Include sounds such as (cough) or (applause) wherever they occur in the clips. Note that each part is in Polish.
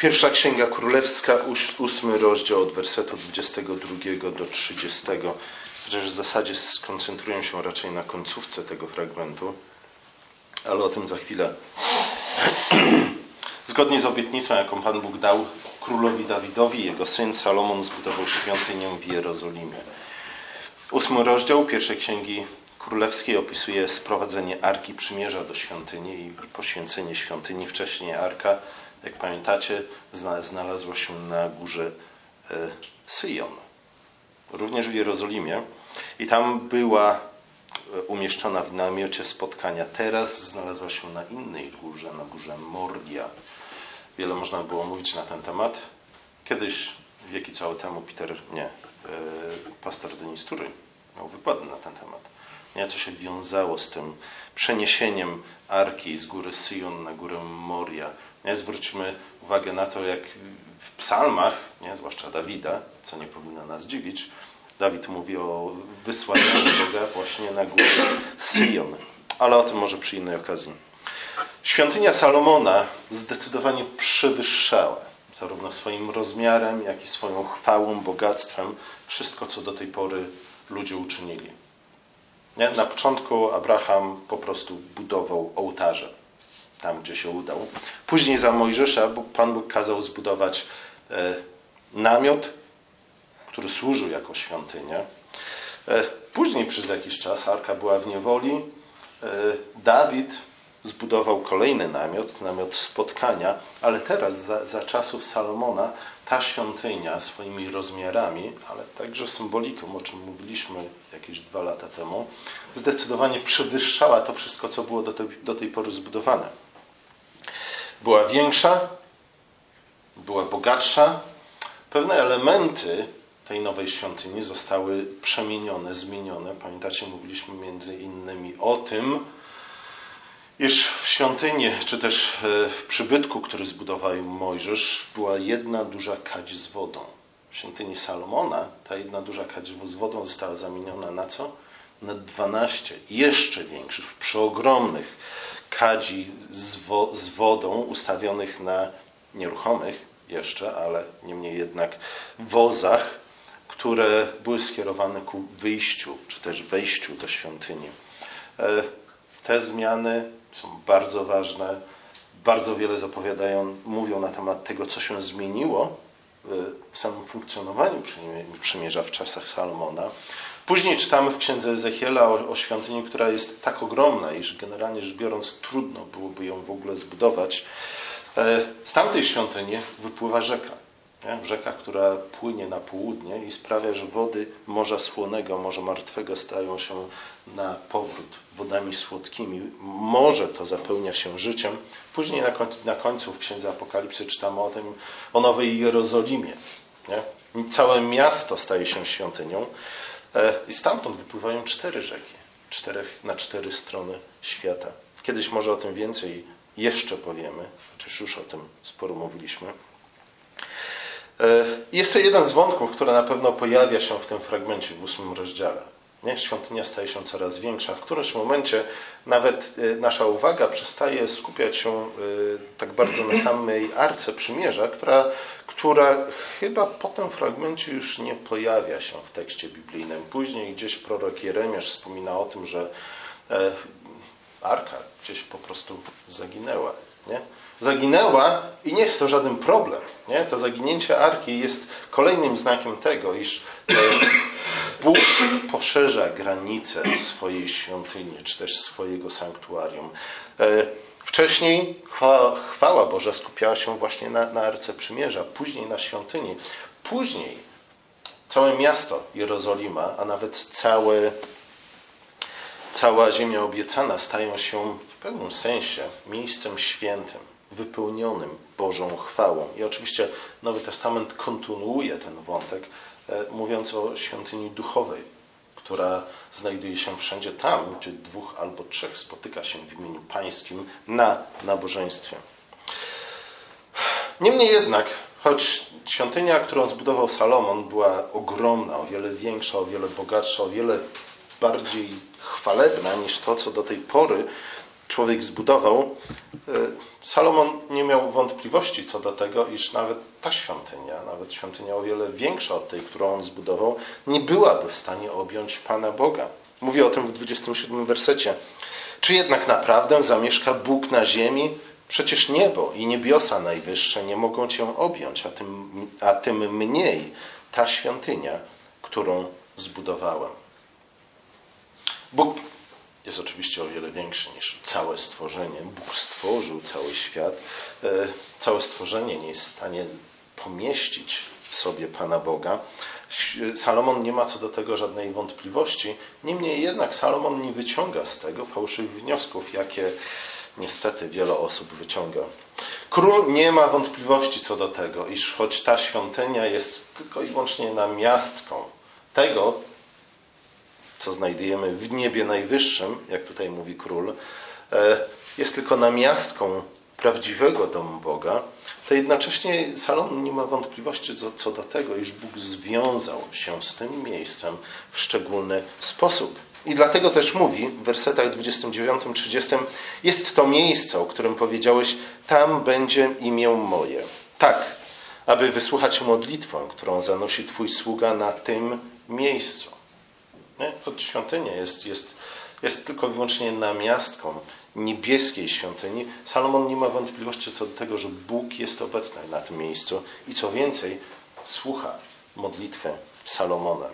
Pierwsza Księga Królewska, ósmy rozdział od wersetu 22 do 30. Chociaż w zasadzie skoncentrują się raczej na końcówce tego fragmentu, ale o tym za chwilę. (clears throat) Zgodnie z obietnicą, jaką Pan Bóg dał królowi Dawidowi, jego syn Salomon zbudował świątynię w Jerozolimie. Ósmy rozdział pierwszej księgi królewskiej opisuje sprowadzenie Arki Przymierza do świątyni i poświęcenie świątyni. Wcześniej Arka, jak pamiętacie, znalazła się na górze e, Syjon, również w Jerozolimie. I tam była e, umieszczona w namiocie spotkania. Teraz znalazła się na innej górze, na górze Mordia. Wiele można było mówić na ten temat. Kiedyś, wieki całe temu, Peter, nie, e, pastor Denis Tury miał wykłady na ten temat. Nie, co się wiązało z tym przeniesieniem arki z góry Syjon na górę Moria. Nie, zwróćmy uwagę na to, jak w psalmach, nie, zwłaszcza Dawida, co nie powinno nas dziwić, Dawid mówi o wysłaniu (clears throat) Boga właśnie na górę Syjon. Ale o tym może przy innej okazji. Świątynia Salomona zdecydowanie przewyższała zarówno swoim rozmiarem, jak i swoją chwałą, bogactwem wszystko, co do tej pory ludzie uczynili. Nie? Na początku Abraham po prostu budował ołtarze tam, gdzie się udał. Później za Mojżesza Pan Bóg kazał zbudować e, namiot, który służył jako świątynia. E, później przez jakiś czas Arka była w niewoli. E, Dawid zbudował kolejny namiot, namiot spotkania, ale teraz za, za czasów Salomona ta świątynia swoimi rozmiarami, ale także symboliką, o czym mówiliśmy jakieś dwa lata temu, zdecydowanie przewyższała to wszystko, co było do do tej pory zbudowane. Była większa, była bogatsza. Pewne elementy tej nowej świątyni zostały przemienione, zmienione. Pamiętacie, mówiliśmy między innymi o tym, iż w świątyni, czy też e, w przybytku, który zbudował Mojżesz, była jedna duża kadź z wodą. W świątyni Salomona ta jedna duża kadź z wodą została zamieniona na co? Na 12 jeszcze większych, przeogromnych kadzi z, wo z wodą ustawionych na nieruchomych jeszcze, ale niemniej jednak wozach, które były skierowane ku wyjściu, czy też wejściu do świątyni. E, te zmiany są bardzo ważne, bardzo wiele zapowiadają, mówią na temat tego, co się zmieniło w samym funkcjonowaniu przymierza w czasach Salomona. Później czytamy w księdze Ezechiela o, o świątyni, która jest tak ogromna, iż generalnie rzecz biorąc trudno byłoby ją w ogóle zbudować. E, z tamtej świątyni wypływa rzeka. Nie? Rzeka, która płynie na południe i sprawia, że wody Morza Słonego, Morza Martwego stają się na powrót wodami słodkimi. Morze to zapełnia się życiem. Później na końcu, na końcu w Księdze Apokalipsy czytamy o tym, o Nowej Jerozolimie. Nie? Całe miasto staje się świątynią e, i stamtąd wypływają cztery rzeki. Czterech, na cztery strony świata. Kiedyś może o tym więcej jeszcze powiemy, chociaż już o tym sporo mówiliśmy. E, jest to jeden z wątków, który na pewno pojawia się w tym fragmencie w ósmym rozdziale. Świątynia staje się coraz większa. W którymś momencie nawet e, nasza uwaga przestaje skupiać się e, tak bardzo na samej arce przymierza, która, która chyba po tym fragmencie już nie pojawia się w tekście biblijnym. Później gdzieś prorok Jeremiasz wspomina o tym, że arka gdzieś po prostu zaginęła. Nie? Zaginęła i nie jest to żaden problem. Nie? To zaginięcie arki jest kolejnym znakiem tego, iż e, Bóg poszerza granice swojej świątyni, czy też swojego sanktuarium. E, wcześniej chwała, Boża skupiała się właśnie na, na Arce Przymierza, później na świątyni. Później całe miasto Jerozolima, a nawet całe, cała ziemia obiecana stają się w pewnym sensie miejscem świętym wypełnionym Bożą chwałą. I oczywiście Nowy Testament kontynuuje ten wątek, e, mówiąc o świątyni duchowej, która znajduje się wszędzie tam, gdzie dwóch albo trzech spotyka się w imieniu pańskim na nabożeństwie. Niemniej jednak, choć świątynia, którą zbudował Salomon, była ogromna, o wiele większa, o wiele bogatsza, o wiele bardziej chwalebna niż to, co do tej pory człowiek zbudował, Salomon nie miał wątpliwości co do tego, iż nawet ta świątynia, nawet świątynia o wiele większa od tej, którą on zbudował, nie byłaby w stanie objąć Pana Boga. Mówi o tym w 27 wersecie. Czy jednak naprawdę zamieszka Bóg na ziemi? Przecież niebo i niebiosa najwyższe nie mogą cię objąć, a tym, a tym mniej ta świątynia, którą zbudowałem. Bóg jest oczywiście o wiele większy niż całe stworzenie. Bóg stworzył cały świat. E, całe stworzenie nie jest w stanie pomieścić w sobie Pana Boga. Salomon nie ma co do tego żadnej wątpliwości. Niemniej jednak Salomon nie wyciąga z tego fałszywych wniosków, jakie niestety wiele osób wyciąga. Król nie ma wątpliwości co do tego, iż choć ta świątynia jest tylko i wyłącznie namiastką tego, co znajdujemy w niebie najwyższym, jak tutaj mówi król, e, jest tylko namiastką prawdziwego domu Boga, to jednocześnie Salomon nie ma wątpliwości co, co do tego, iż Bóg związał się z tym miejscem w szczególny sposób. I dlatego też mówi w wersetach 29-30: Jest to miejsce, o którym powiedziałeś, tam będzie imię moje. Tak, aby wysłuchać modlitwę, którą zanosi Twój sługa na tym miejscu. Nie? To świątynia jest, jest, jest tylko i wyłącznie namiastką niebieskiej świątyni. Salomon nie ma wątpliwości co do tego, że Bóg jest obecny na tym miejscu i co więcej, słucha modlitwę Salomona.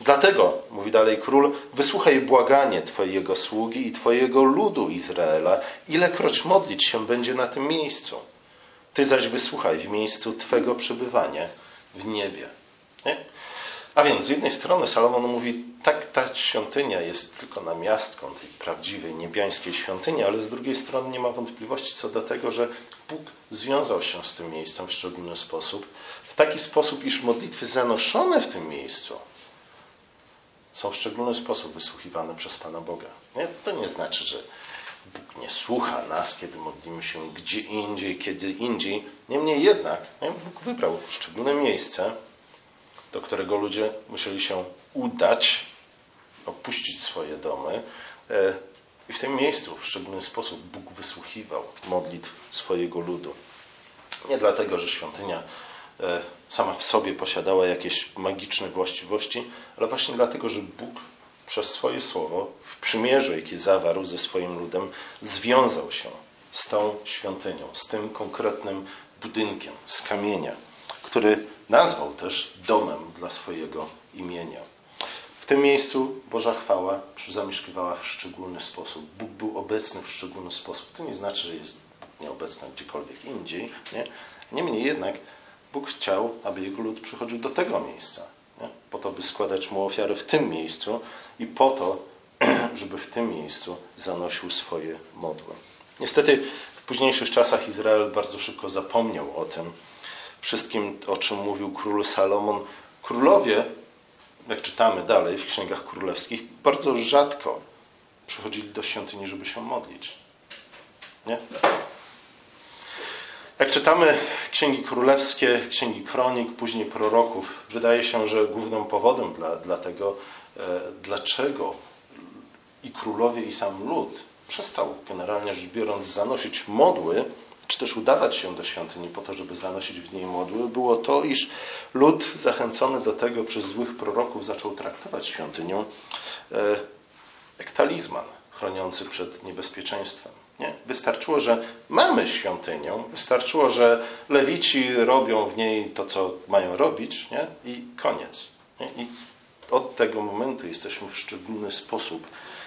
Dlatego, mówi dalej król, wysłuchaj błaganie Twojego sługi i Twojego ludu Izraela, ilekroć modlić się będzie na tym miejscu. Ty zaś wysłuchaj w miejscu Twego przebywania w niebie. Nie? A więc z jednej strony Salomon mówi, tak ta świątynia jest tylko namiastką tej prawdziwej niebiańskiej świątyni, ale z drugiej strony nie ma wątpliwości co do tego, że Bóg związał się z tym miejscem w szczególny sposób, w taki sposób, iż modlitwy zanoszone w tym miejscu są w szczególny sposób wysłuchiwane przez Pana Boga. Nie? To nie znaczy, że Bóg nie słucha nas, kiedy modlimy się gdzie indziej, kiedy indziej. Niemniej jednak nie? Bóg wybrał szczególne miejsce, do którego ludzie musieli się udać, opuścić swoje domy. E, I w tym miejscu w szczególny sposób Bóg wysłuchiwał modlitw swojego ludu. Nie dlatego, że świątynia e, sama w sobie posiadała jakieś magiczne właściwości, ale właśnie dlatego, że Bóg przez swoje słowo w przymierzu, jakie zawarł ze swoim ludem, związał się z tą świątynią, z tym konkretnym budynkiem z kamienia, który nazwał też domem dla swojego imienia. W tym miejscu Boża chwała zamieszkiwała w szczególny sposób. Bóg był obecny w szczególny sposób. To nie znaczy, że jest nieobecny gdziekolwiek indziej. Nie? Niemniej jednak Bóg chciał, aby Jego lud przychodził do tego miejsca. Nie? Po to, by składać Mu ofiary w tym miejscu i po to, (clears throat) żeby w tym miejscu zanosił swoje modły. Niestety w późniejszych czasach Izrael bardzo szybko zapomniał o tym, wszystkim, o czym mówił król Salomon. Królowie, jak czytamy dalej w księgach królewskich, bardzo rzadko przychodzili do świątyni, żeby się modlić. Nie? Jak czytamy księgi królewskie, księgi kronik, później proroków, wydaje się, że głównym powodem dla, dla tego, e, dlaczego i królowie, i sam lud przestał generalnie rzecz biorąc zanosić modły, czy też udawać się do świątyni po to, żeby zanosić w niej modły, było to, iż lud zachęcony do tego przez złych proroków zaczął traktować świątynię e, jak talizman chroniący przed niebezpieczeństwem. Nie? Wystarczyło, że mamy świątynię, wystarczyło, że lewici robią w niej to, co mają robić nie? i koniec. Nie? I od tego momentu jesteśmy w szczególny sposób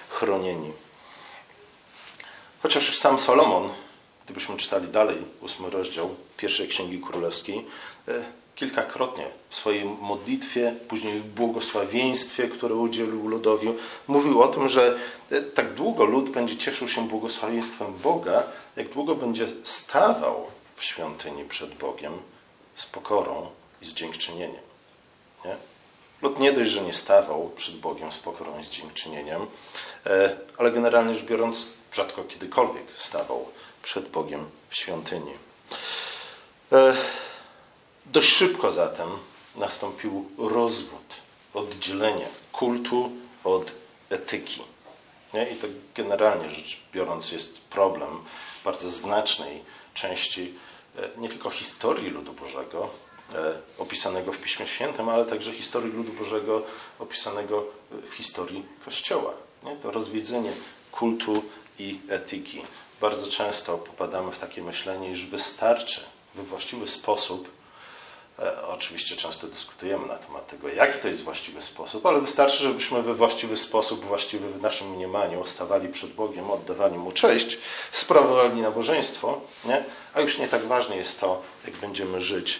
chronieni. Chociaż sam Solomon Gdybyśmy czytali dalej ósmy rozdział pierwszej Księgi Królewskiej, e, kilkakrotnie w swojej modlitwie, później w błogosławieństwie, które udzielił ludowi, mówił o tym, że e, tak długo lud będzie cieszył się błogosławieństwem Boga, jak długo będzie stawał w świątyni przed Bogiem z pokorą i z dziękczynieniem. Nie? Nie dość, że nie stawał przed Bogiem z pokorą i z dziękczynieniem, e, ale generalnie rzecz biorąc, rzadko kiedykolwiek stawał przed Bogiem w świątyni. E, dość szybko zatem nastąpił rozwód, oddzielenie kultu od etyki. I to generalnie rzecz biorąc jest problem bardzo znacznej części nie tylko historii ludu Bożego, opisanego w Piśmie Świętym, ale także historii ludu Bożego opisanego w historii Kościoła. To rozwiedzenie kultu i etyki. Bardzo często popadamy w takie myślenie, iż wystarczy we właściwy sposób, e, oczywiście często dyskutujemy na temat tego, jaki to jest właściwy sposób, ale wystarczy, żebyśmy we właściwy sposób, właściwy w naszym mniemaniu, stawali przed Bogiem, oddawali Mu cześć, sprawowali nabożeństwo, nie? a już nie tak ważne jest to, jak będziemy żyć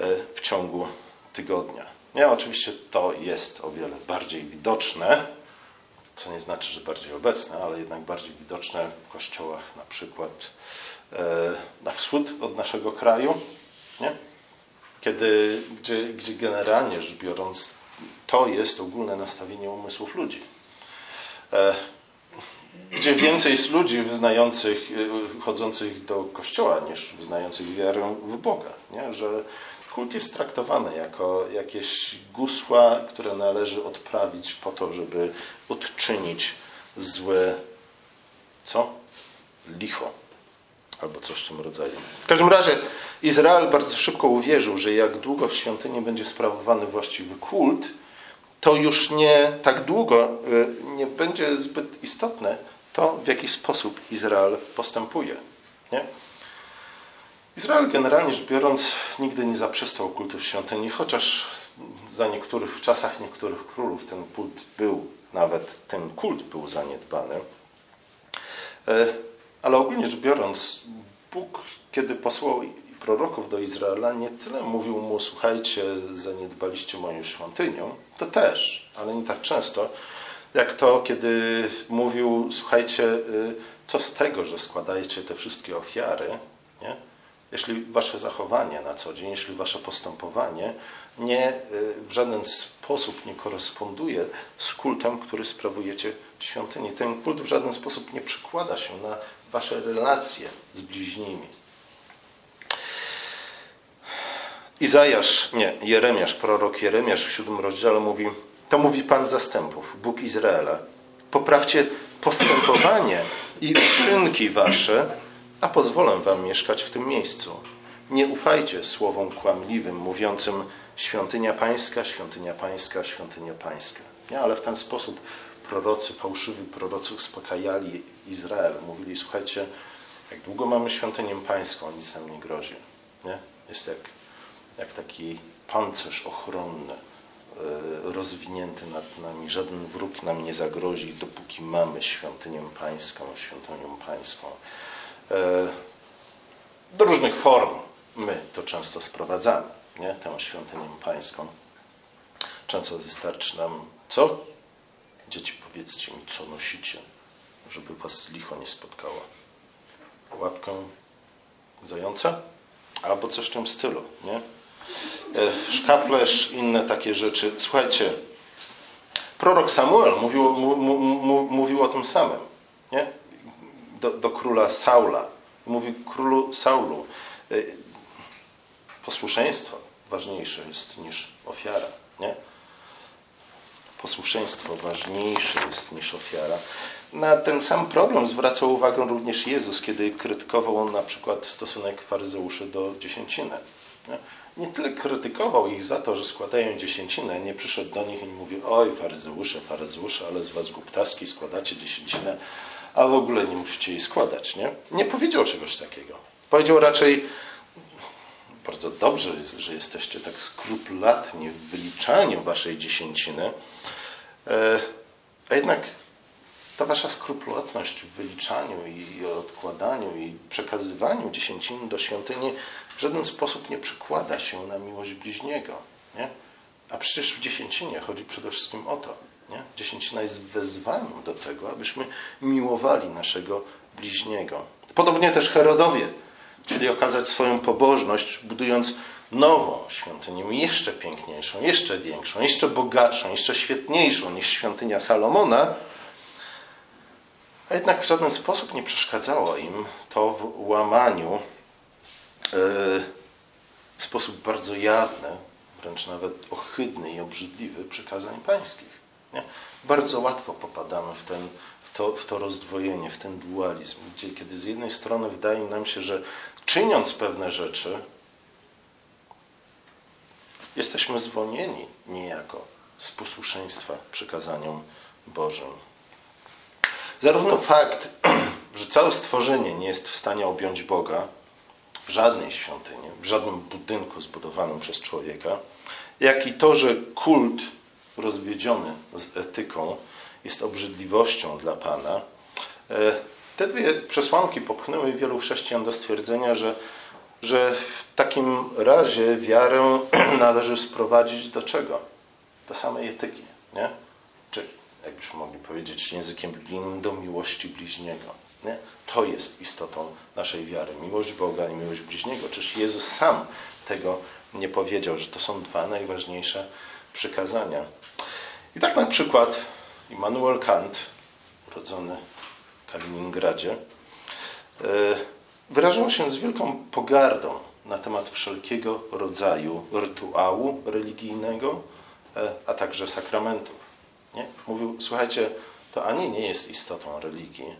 e, w ciągu tygodnia. Nie, oczywiście to jest o wiele bardziej widoczne, co nie znaczy, że bardziej obecne, ale jednak bardziej widoczne w kościołach na przykład e, na wschód od naszego kraju, nie? Kiedy, gdzie, gdzie generalnie rzecz biorąc to jest ogólne nastawienie umysłów ludzi. E, gdzie więcej jest ludzi wyznających, e, chodzących do kościoła niż wyznających wiarę w Boga. Nie? Że kult jest traktowany jako jakieś gusła, które należy odprawić po to, żeby odczynić złe, co? Licho. Albo coś w tym rodzaju. W każdym razie Izrael bardzo szybko uwierzył, że jak długo w świątyni będzie sprawowany właściwy kult, to już nie tak długo y, nie będzie zbyt istotne to, w jaki sposób Izrael postępuje. Nie? Izrael generalnie rzecz biorąc nigdy nie zaprzestał kultu w świątyni, chociaż za niektórych, w czasach niektórych królów ten kult był, nawet ten kult był zaniedbany. E, ale ogólnie rzecz biorąc, Bóg, kiedy posłał proroków do Izraela, nie tyle mówił mu, słuchajcie, zaniedbaliście moją świątynię, to też, ale nie tak często, jak to, kiedy mówił, słuchajcie, y, co z tego, że składajcie te wszystkie ofiary, nie? Jeśli wasze zachowanie na co dzień, jeśli wasze postępowanie nie, y, w żaden sposób nie koresponduje z kultem, który sprawujecie w świątyni. Ten kult w żaden sposób nie przekłada się na wasze relacje z bliźnimi. Izajasz, nie, Jeremiasz, prorok Jeremiasz w siódmym rozdziale mówi, to mówi Pan zastępów, Bóg Izraela. Poprawcie postępowanie i uczynki wasze, a pozwolę wam mieszkać w tym miejscu. Nie ufajcie słowom kłamliwym, mówiącym świątynia pańska, świątynia pańska, świątynia pańska. Nie, ale w ten sposób prorocy, fałszywi prorocy uspokajali Izrael. Mówili, słuchajcie, jak długo mamy świątynię pańską, nic nam nie grozi. Nie? Jest jak, jak taki pancerz ochronny e, rozwinięty nad nami. Żaden wróg nam nie zagrozi, dopóki mamy świątynię pańską, świątynią pańską. E, do różnych form my to często sprowadzamy, nie? tę świątynię pańską. Często wystarczy nam co? Dzieci, powiedzcie mi, co nosicie, żeby was licho nie spotkało. Łapkę zająca? Albo coś w tym stylu, nie? E, szkaplerz, inne takie rzeczy. Słuchajcie, prorok Samuel mówił, mówił o tym samym, nie? Do, do króla Saula. Mówi królu Saulu, y, posłuszeństwo ważniejsze jest niż ofiara. Nie? Posłuszeństwo ważniejsze jest niż ofiara. Na ten sam problem zwracał uwagę również Jezus, kiedy krytykował on na przykład stosunek faryzeuszy do dziesięciny. Nie? nie tyle krytykował ich za to, że składają dziesięcinę, nie przyszedł do nich i mówi, oj faryzeusze, faryzeusze, ale z was głuptaski składacie dziesięcinę, a w ogóle nie musicie jej składać. Nie, nie powiedział czegoś takiego. Powiedział raczej, bardzo dobrze, że jesteście tak skrupulatni w wyliczaniu waszej dziesięciny, e, a jednak ta wasza skrupulatność w wyliczaniu i odkładaniu i przekazywaniu dziesięciny do świątyni w żaden sposób nie przekłada się na miłość bliźniego. Nie? A przecież w dziesięcinie chodzi przede wszystkim o to. Nie? Dziesięcina jest wezwaniem do tego, abyśmy miłowali naszego bliźniego. Podobnie też Herodowie chcieli okazać swoją pobożność, budując nową świątynię, jeszcze piękniejszą, jeszcze większą, jeszcze bogatszą, jeszcze świetniejszą niż świątynia Salomona. A jednak w żaden sposób nie przeszkadzało im to w łamaniu e, w sposób bardzo jawny, wręcz nawet ohydny i obrzydliwy przykazań pańskich. Nie? Bardzo łatwo popadamy w ten, w to, w to rozdwojenie, w ten dualizm, gdzie kiedy z jednej strony wydaje nam się, że czyniąc pewne rzeczy, jesteśmy zwolnieni niejako z posłuszeństwa przykazaniom Bożym. Zarówno fakt, (clears throat) że całe stworzenie nie jest w stanie objąć Boga w żadnej świątyni, w żadnym budynku zbudowanym przez człowieka, jak i to, że kult rozwiedziony z etyką jest obrzydliwością dla Pana. E, te dwie przesłanki popchnęły wielu chrześcijan do stwierdzenia, że, że w takim razie wiarę (clears throat) należy sprowadzić do czego? Do samej etyki, nie? Czy, jakbyśmy mogli powiedzieć językiem biblijnym, do miłości bliźniego. Nie? To jest istotą naszej wiary. Miłość Boga i miłość bliźniego. Czyż Jezus sam tego nie powiedział, że to są dwa najważniejsze przykazania. I tak na przykład Immanuel Kant, urodzony w Kaliningradzie, e, wyrażał się z wielką pogardą na temat wszelkiego rodzaju rytuału religijnego, e, a także sakramentów. Nie? Mówił, słuchajcie, to ani nie jest istotą religii,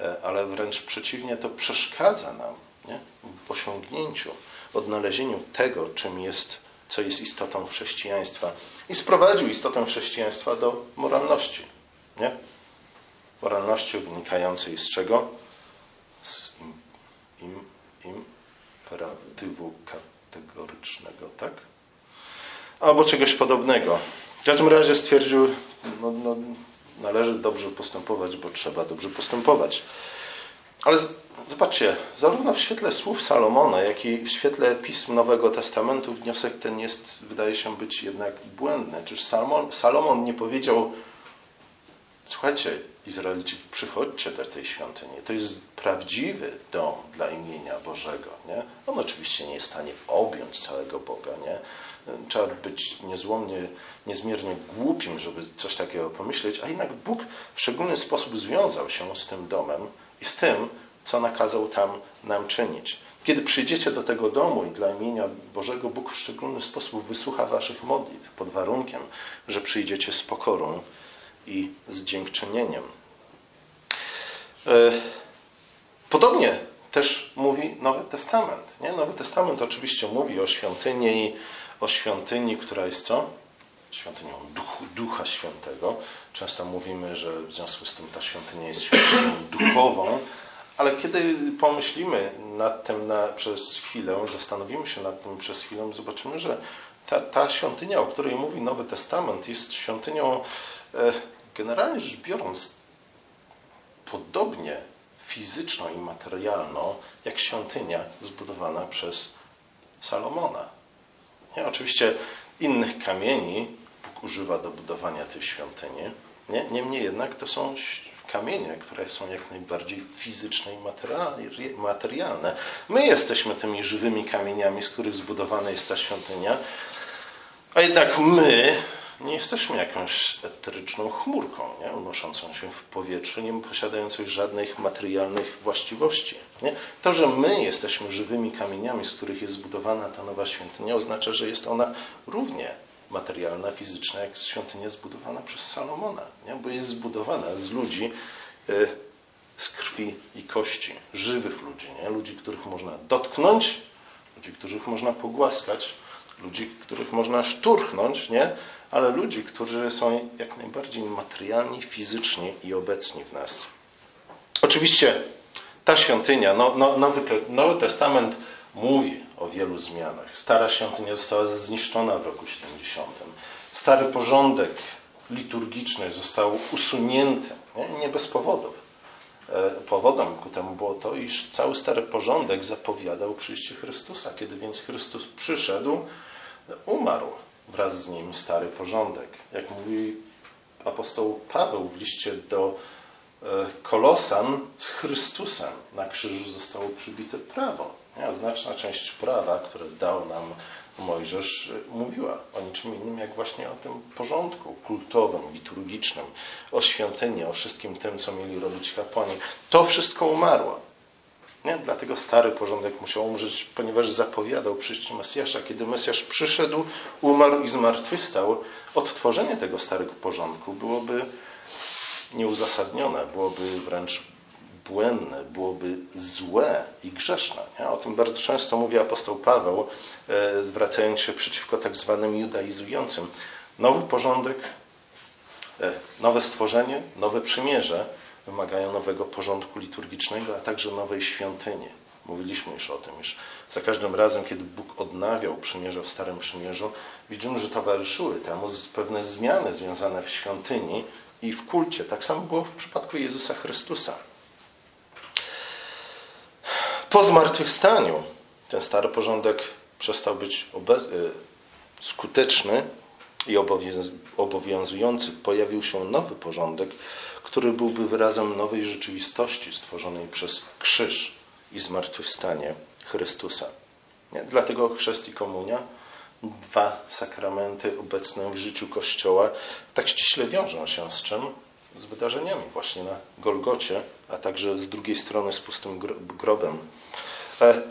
e, ale wręcz przeciwnie, to przeszkadza nam nie? w osiągnięciu, odnalezieniu tego, czym jest co jest istotą chrześcijaństwa. I sprowadził istotę chrześcijaństwa do moralności. Nie? Moralności wynikającej z czego? Z im, im, imperatywu kategorycznego, tak? Albo czegoś podobnego. W każdym razie stwierdził, no, no, należy dobrze postępować, bo trzeba dobrze postępować. Ale zobaczcie, zarówno w świetle słów Salomona, jak i w świetle pism Nowego Testamentu wniosek ten jest, wydaje się być jednak błędny. Czyż Salomon, Salomon nie powiedział, słuchajcie, Izraelici, przychodźcie do tej świątyni. To jest prawdziwy dom dla imienia Bożego. Nie? On oczywiście nie jest w stanie objąć całego Boga. Nie? Trzeba być niezłomnie, niezmiernie głupim, żeby coś takiego pomyśleć, a jednak Bóg w szczególny sposób związał się z tym domem i z tym, co nakazał tam nam czynić. Kiedy przyjdziecie do tego domu i dla imienia Bożego, Bóg w szczególny sposób wysłucha waszych modlitw, pod warunkiem, że przyjdziecie z pokorą i z dziękczynieniem. E, podobnie też mówi Nowy Testament. Nie? Nowy Testament oczywiście mówi o świątyni, o świątyni, która jest co? Świątynią duchu, Ducha Świętego. Często mówimy, że w związku z tym ta świątynia jest świątynią duchową, ale kiedy pomyślimy nad tym na, przez chwilę, zastanowimy się nad tym przez chwilę, zobaczymy, że ta, ta świątynia, o której mówi Nowy Testament, jest świątynią e, generalnie rzecz biorąc podobnie fizyczną i materialną, jak świątynia zbudowana przez Salomona. Nie? Oczywiście innych kamieni Bóg używa do budowania tej świątyni. Nie? Niemniej jednak to są kamienie, które są jak najbardziej fizyczne i materialne. My jesteśmy tymi żywymi kamieniami, z których zbudowana jest ta świątynia, a jednak my nie jesteśmy jakąś eteryczną chmurką, nie? unoszącą się w powietrzu, nie posiadającą żadnych materialnych właściwości. Nie? To, że my jesteśmy żywymi kamieniami, z których jest zbudowana ta nowa świątynia, oznacza, że jest ona równie materialna, fizyczna, jak świątynia zbudowana przez Salomona, nie? bo jest zbudowana z ludzi, e, z krwi i kości, żywych ludzi, nie? ludzi, których można dotknąć, ludzi, których można pogłaskać, ludzi, których można szturchnąć, nie? ale ludzi, którzy są jak najbardziej materialni, fizyczni i obecni w nas. Oczywiście ta świątynia, no, no, Nowy, Nowy Testament mówi o wielu zmianach. Stara świątynia została zniszczona w roku 70. Stary porządek liturgiczny został usunięty, nie, nie bez powodów. E, powodem ku temu było to, iż cały stary porządek zapowiadał przyjście Chrystusa. Kiedy więc Chrystus przyszedł, umarł wraz z nim stary porządek. Jak mówi apostoł Paweł w liście do e, Kolosan, z Chrystusem na krzyżu zostało przybite prawo. Znaczna część prawa, które dał nam Mojżesz, mówiła o niczym innym, jak właśnie o tym porządku kultowym, liturgicznym, o świątyni, o wszystkim tym, co mieli robić kapłani. To wszystko umarło. Nie? Dlatego stary porządek musiał umrzeć, ponieważ zapowiadał przyjście Mesjasza. Kiedy Mesjasz przyszedł, umarł i zmartwychwstał, odtworzenie tego starego porządku byłoby nieuzasadnione, byłoby wręcz błędne, byłoby złe i grzeszne. Nie? O tym bardzo często mówi apostoł Paweł, e, zwracając się przeciwko tak zwanym judaizującym. Nowy porządek, e, nowe stworzenie, nowe przymierze wymagają nowego porządku liturgicznego, a także nowej świątyni. Mówiliśmy już o tym, iż za każdym razem, kiedy Bóg odnawiał przymierze w Starym Przymierzu, widzimy, że towarzyszyły temu pewne zmiany związane w świątyni i w kulcie. Tak samo było w przypadku Jezusa Chrystusa. Po zmartwychwstaniu ten stary porządek przestał być y, skuteczny i obowiązujący. Pojawił się nowy porządek, który byłby wyrazem nowej rzeczywistości stworzonej przez krzyż i zmartwychwstanie Chrystusa. Nie? Dlatego chrzest i komunia, dwa sakramenty obecne w życiu Kościoła, tak ściśle wiążą się z czym? Z wydarzeniami właśnie na Golgocie, a także z drugiej strony z pustym grobem. E,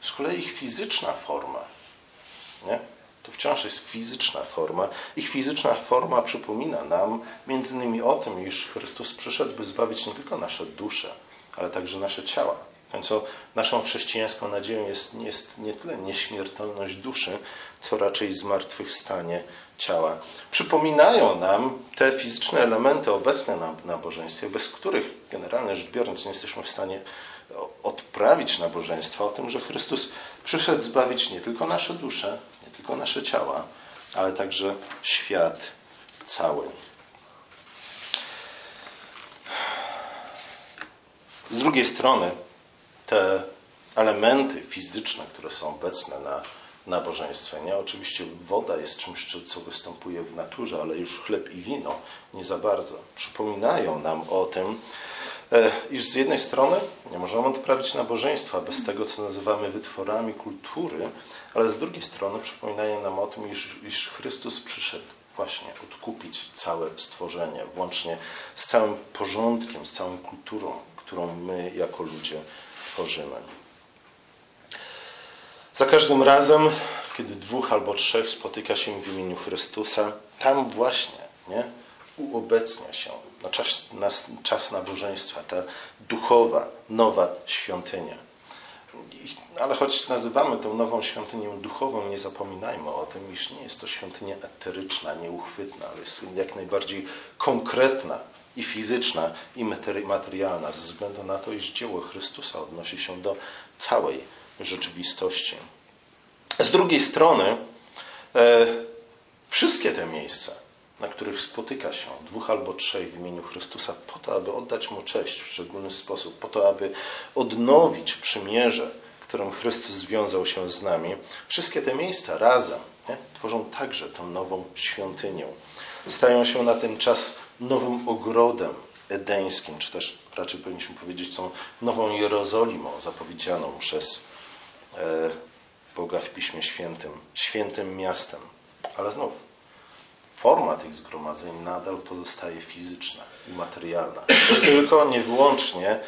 z kolei ich fizyczna forma, nie? to wciąż jest fizyczna forma. Ich fizyczna forma przypomina nam między innymi o tym, iż Chrystus przyszedł, by zbawić nie tylko nasze dusze, ale także nasze ciała. Co naszą chrześcijańską nadzieją jest, jest nie tyle nieśmiertelność duszy, co raczej zmartwychwstanie ciała. Przypominają nam te fizyczne elementy obecne na nabożeństwie, bez których generalnie rzecz biorąc nie jesteśmy w stanie odprawić nabożeństwa, o tym, że Chrystus przyszedł zbawić nie tylko nasze dusze, nie tylko nasze ciała, ale także świat cały. Z drugiej strony, te elementy fizyczne, które są obecne na nabożeństwie. Nie? Oczywiście woda jest czymś, co występuje w naturze, ale już chleb i wino nie za bardzo. Przypominają nam o tym, e, iż z jednej strony nie możemy odprawić nabożeństwa bez tego, co nazywamy wytworami kultury, ale z drugiej strony przypominają nam o tym, iż, iż Chrystus przyszedł właśnie odkupić całe stworzenie, włącznie z całym porządkiem, z całą kulturą, którą my jako ludzie tworzymy. Za każdym razem, kiedy dwóch albo trzech spotyka się w imieniu Chrystusa, tam właśnie nie, uobecnia się na czas, na czas nabożeństwa ta duchowa, nowa świątynia. Ale choć nazywamy tę nową świątynię duchową, nie zapominajmy o tym, iż nie jest to świątynia eteryczna, nieuchwytna, ale jest jak najbardziej konkretna i fizyczna, i materialna, ze względu na to, iż dzieło Chrystusa odnosi się do całej rzeczywistości. Z drugiej strony, e, wszystkie te miejsca, na których spotyka się dwóch albo trzech w imieniu Chrystusa, po to, aby oddać Mu cześć w szczególny sposób, po to, aby odnowić przymierze, którym Chrystus związał się z nami, wszystkie te miejsca razem nie, tworzą także tę nową świątynię. Stają się na ten czas nowym ogrodem edeńskim, czy też raczej powinniśmy powiedzieć tą nową Jerozolimą zapowiedzianą przez e, Boga w Piśmie Świętym, świętym miastem. Ale znów, forma tych zgromadzeń nadal pozostaje fizyczna i materialna. Nie tylko, nie wyłącznie,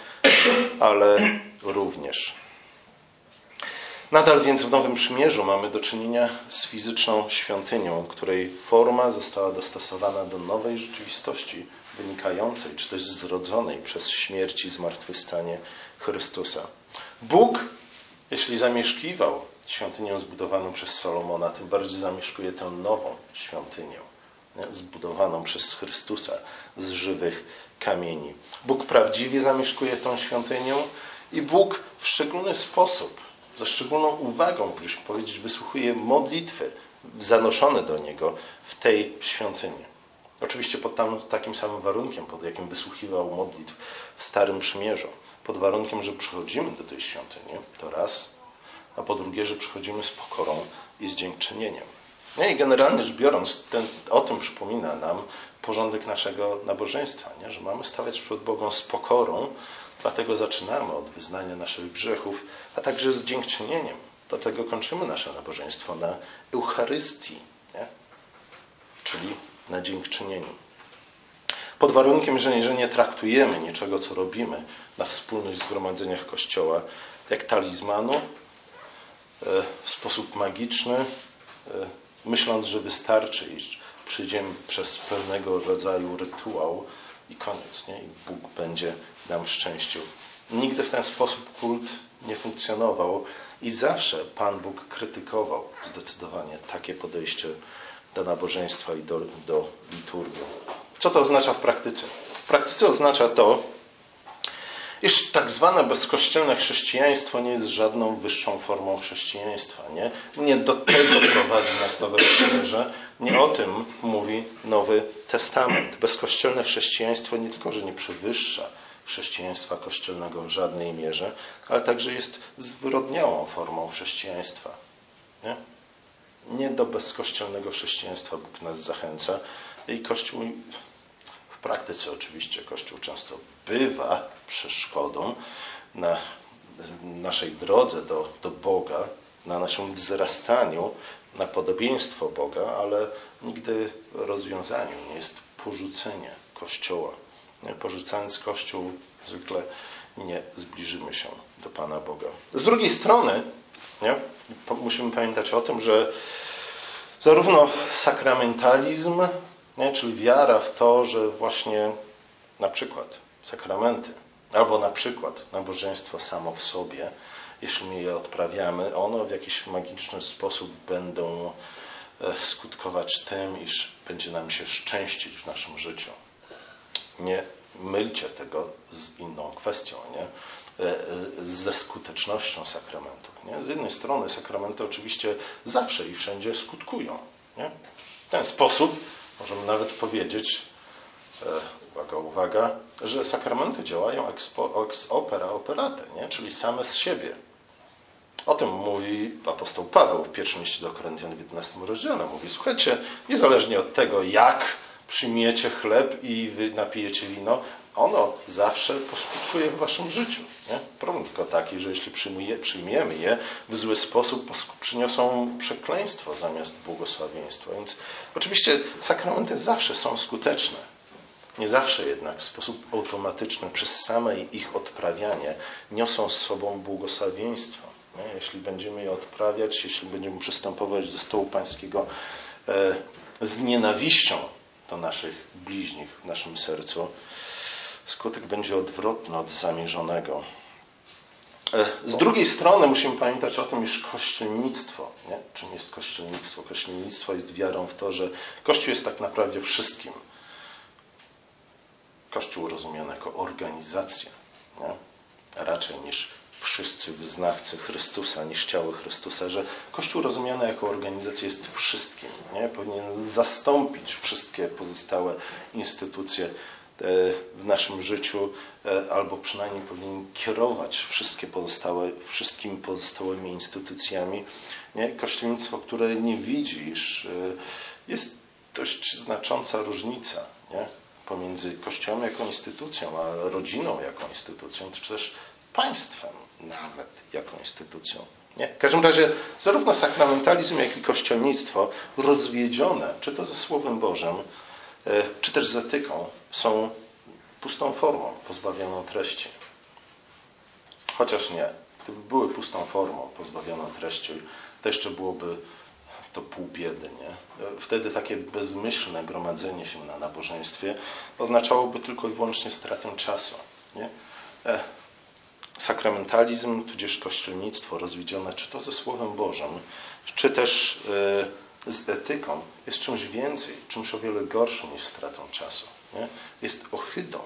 ale również. Nadal więc w Nowym Przymierzu mamy do czynienia z fizyczną świątynią, której forma została dostosowana do nowej rzeczywistości wynikającej czy też zrodzonej przez śmierć i zmartwychwstanie Chrystusa. Bóg, jeśli zamieszkiwał świątynię zbudowaną przez Solomona, tym bardziej zamieszkuje tę nową świątynię, zbudowaną przez Chrystusa z żywych kamieni. Bóg prawdziwie zamieszkuje tą świątynię i Bóg w szczególny sposób ze szczególną uwagą, byśmy powiedzieć, wysłuchuje modlitwy zanoszone do Niego w tej świątyni. Oczywiście pod tam, takim samym warunkiem, pod jakim wysłuchiwał modlitw w Starym Przymierzu. Pod warunkiem, że przychodzimy do tej świątyni, to raz, a po drugie, że przychodzimy z pokorą i z dziękczynieniem. No i generalnie rzecz biorąc, ten, o tym przypomina nam porządek naszego nabożeństwa, nie? że mamy stawiać przed Bogiem z pokorą, Dlatego zaczynamy od wyznania naszych grzechów, a także z dziękczynieniem. Do tego kończymy nasze nabożeństwo na Eucharystii, nie? czyli na dziękczynieniu. Pod warunkiem, że, że nie traktujemy niczego, co robimy na wspólnych zgromadzeniach Kościoła, jak talizmanu, e, w sposób magiczny, e, myśląc, że wystarczy, iż przyjdziemy przez pewnego rodzaju rytuał i koniec. Nie? I Bóg będzie nam szczęścił. Nigdy w ten sposób kult nie funkcjonował i zawsze Pan Bóg krytykował zdecydowanie takie podejście do nabożeństwa i do, do liturgii. Co to oznacza w praktyce? W praktyce oznacza to, iż tak zwane bezkościelne chrześcijaństwo nie jest żadną wyższą formą chrześcijaństwa. Nie, nie do tego prowadzi nas Nowe Przymierze. Nie o tym mówi Nowy Testament. Bezkościelne chrześcijaństwo nie tylko, że nie przewyższa chrześcijaństwa kościelnego w żadnej mierze, ale także jest zwyrodniałą formą chrześcijaństwa. Nie? nie do bezkościelnego chrześcijaństwa Bóg nas zachęca i Kościół w praktyce oczywiście Kościół często bywa przeszkodą na naszej drodze do, do Boga, na naszym wzrastaniu na podobieństwo Boga, ale nigdy rozwiązaniem nie jest porzucenie Kościoła. Porzucając Kościół zwykle nie zbliżymy się do Pana Boga. Z drugiej strony nie? musimy pamiętać o tym, że zarówno sakramentalizm, nie? czyli wiara w to, że właśnie na przykład sakramenty, albo na przykład nabożeństwo samo w sobie, jeśli my je odprawiamy, one w jakiś magiczny sposób będą e, skutkować tym, iż będzie nam się szczęścić w naszym życiu. Nie mylcie tego z inną kwestią, nie? E, ze skutecznością sakramentu. Nie? Z jednej strony sakramenty oczywiście zawsze i wszędzie skutkują. Nie? W ten sposób możemy nawet powiedzieć, e, uwaga, uwaga, że sakramenty działają ex, ex opera operate, nie? czyli same z siebie. O tym mówi apostoł Paweł w pierwszym liście do Koryntian w 11 rozdziale. Mówi, słuchajcie, niezależnie od tego, jak przyjmiecie chleb i napijecie wino, ono zawsze poskutkuje w waszym życiu. Nie? Problem tylko taki, że jeśli przyjmuje, przyjmiemy je w zły sposób, przyniosą przekleństwo zamiast błogosławieństwa. Więc oczywiście sakramenty zawsze są skuteczne. Nie zawsze jednak w sposób automatyczny przez same ich odprawianie niosą z sobą błogosławieństwo. Nie? Jeśli będziemy je odprawiać, jeśli będziemy przystępować do stołu pańskiego e, z nienawiścią do naszych bliźnich w naszym sercu, skutek będzie odwrotny od zamierzonego. E, z drugiej strony musimy pamiętać o tym, iż kościelnictwo, nie? czym jest kościelnictwo? Kościelnictwo jest wiarą w to, że Kościół jest tak naprawdę wszystkim. Kościół rozumiany jako organizacja, nie? raczej niż wszyscy wyznawcy Chrystusa, niż ciało Chrystusa, że Kościół rozumiany jako organizacja jest wszystkim. Nie? Powinien zastąpić wszystkie pozostałe instytucje E, w naszym życiu, e, albo przynajmniej powinien kierować wszystkie pozostałe, wszystkimi pozostałymi instytucjami. Nie? Kościelnictwo, które nie widzi, iż e, jest dość znacząca różnica nie? pomiędzy Kościołem jako instytucją, a rodziną jako instytucją, czy też państwem nawet jako instytucją. Nie? W każdym razie zarówno sakramentalizm, jak i kościelnictwo rozwiedzione, czy to ze Słowem Bożym, E, czy też z etyką są pustą formą, pozbawioną treści. Chociaż nie. Gdyby były pustą formą, pozbawioną treści, to jeszcze byłoby to pół biedy. Nie? Wtedy takie bezmyślne gromadzenie się na nabożeństwie oznaczałoby tylko i wyłącznie stratę czasu. Nie? E, sakramentalizm, tudzież kościelnictwo rozwiedzione, czy to ze Słowem Bożym, czy też z etyką jest czymś więcej, czymś o wiele gorszym niż stratą czasu. Nie? Jest ohydą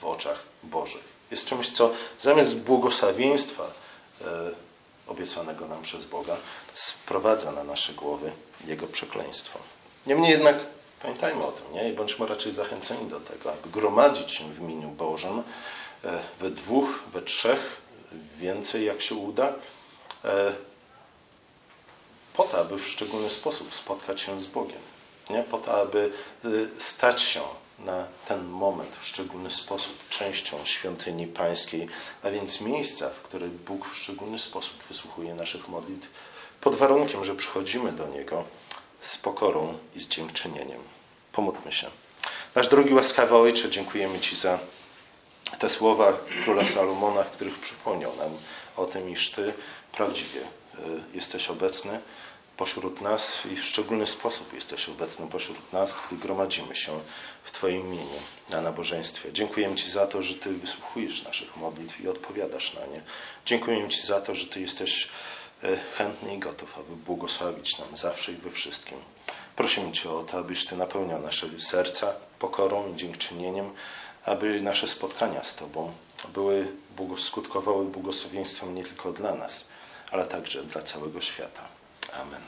w oczach Bożych. Jest czymś, co zamiast błogosławieństwa e, obiecanego nam przez Boga, sprowadza na nasze głowy Jego przekleństwo. Niemniej jednak pamiętajmy o tym, nie? I bądźmy raczej zachęceni do tego, aby gromadzić się w imieniu Bożym e, we dwóch, we trzech, więcej jak się uda, e, po to, aby w szczególny sposób spotkać się z Bogiem. Nie? Po to, aby y, stać się na ten moment w szczególny sposób częścią świątyni pańskiej, a więc miejsca, w którym Bóg w szczególny sposób wysłuchuje naszych modlitw, pod warunkiem, że przychodzimy do Niego z pokorą i z dziękczynieniem. Pomódlmy się. Nasz drogi łaskawy Ojcze, dziękujemy Ci za te słowa króla Salomona, w których przypomniał nam o tym, iż Ty prawdziwie y, jesteś obecny pośród nas i w szczególny sposób jesteś obecny pośród nas, gdy gromadzimy się w Twoim imieniu na nabożeństwie. Dziękujemy Ci za to, że Ty wysłuchujesz naszych modlitw i odpowiadasz na nie. Dziękujemy Ci za to, że Ty jesteś e, chętny i gotów, aby błogosławić nam zawsze i we wszystkim. Prosimy Cię o to, abyś Ty napełniał nasze serca pokorą i dziękczynieniem, aby nasze spotkania z Tobą były, skutkowały błogosławieństwem nie tylko dla nas, ale także dla całego świata. Amen.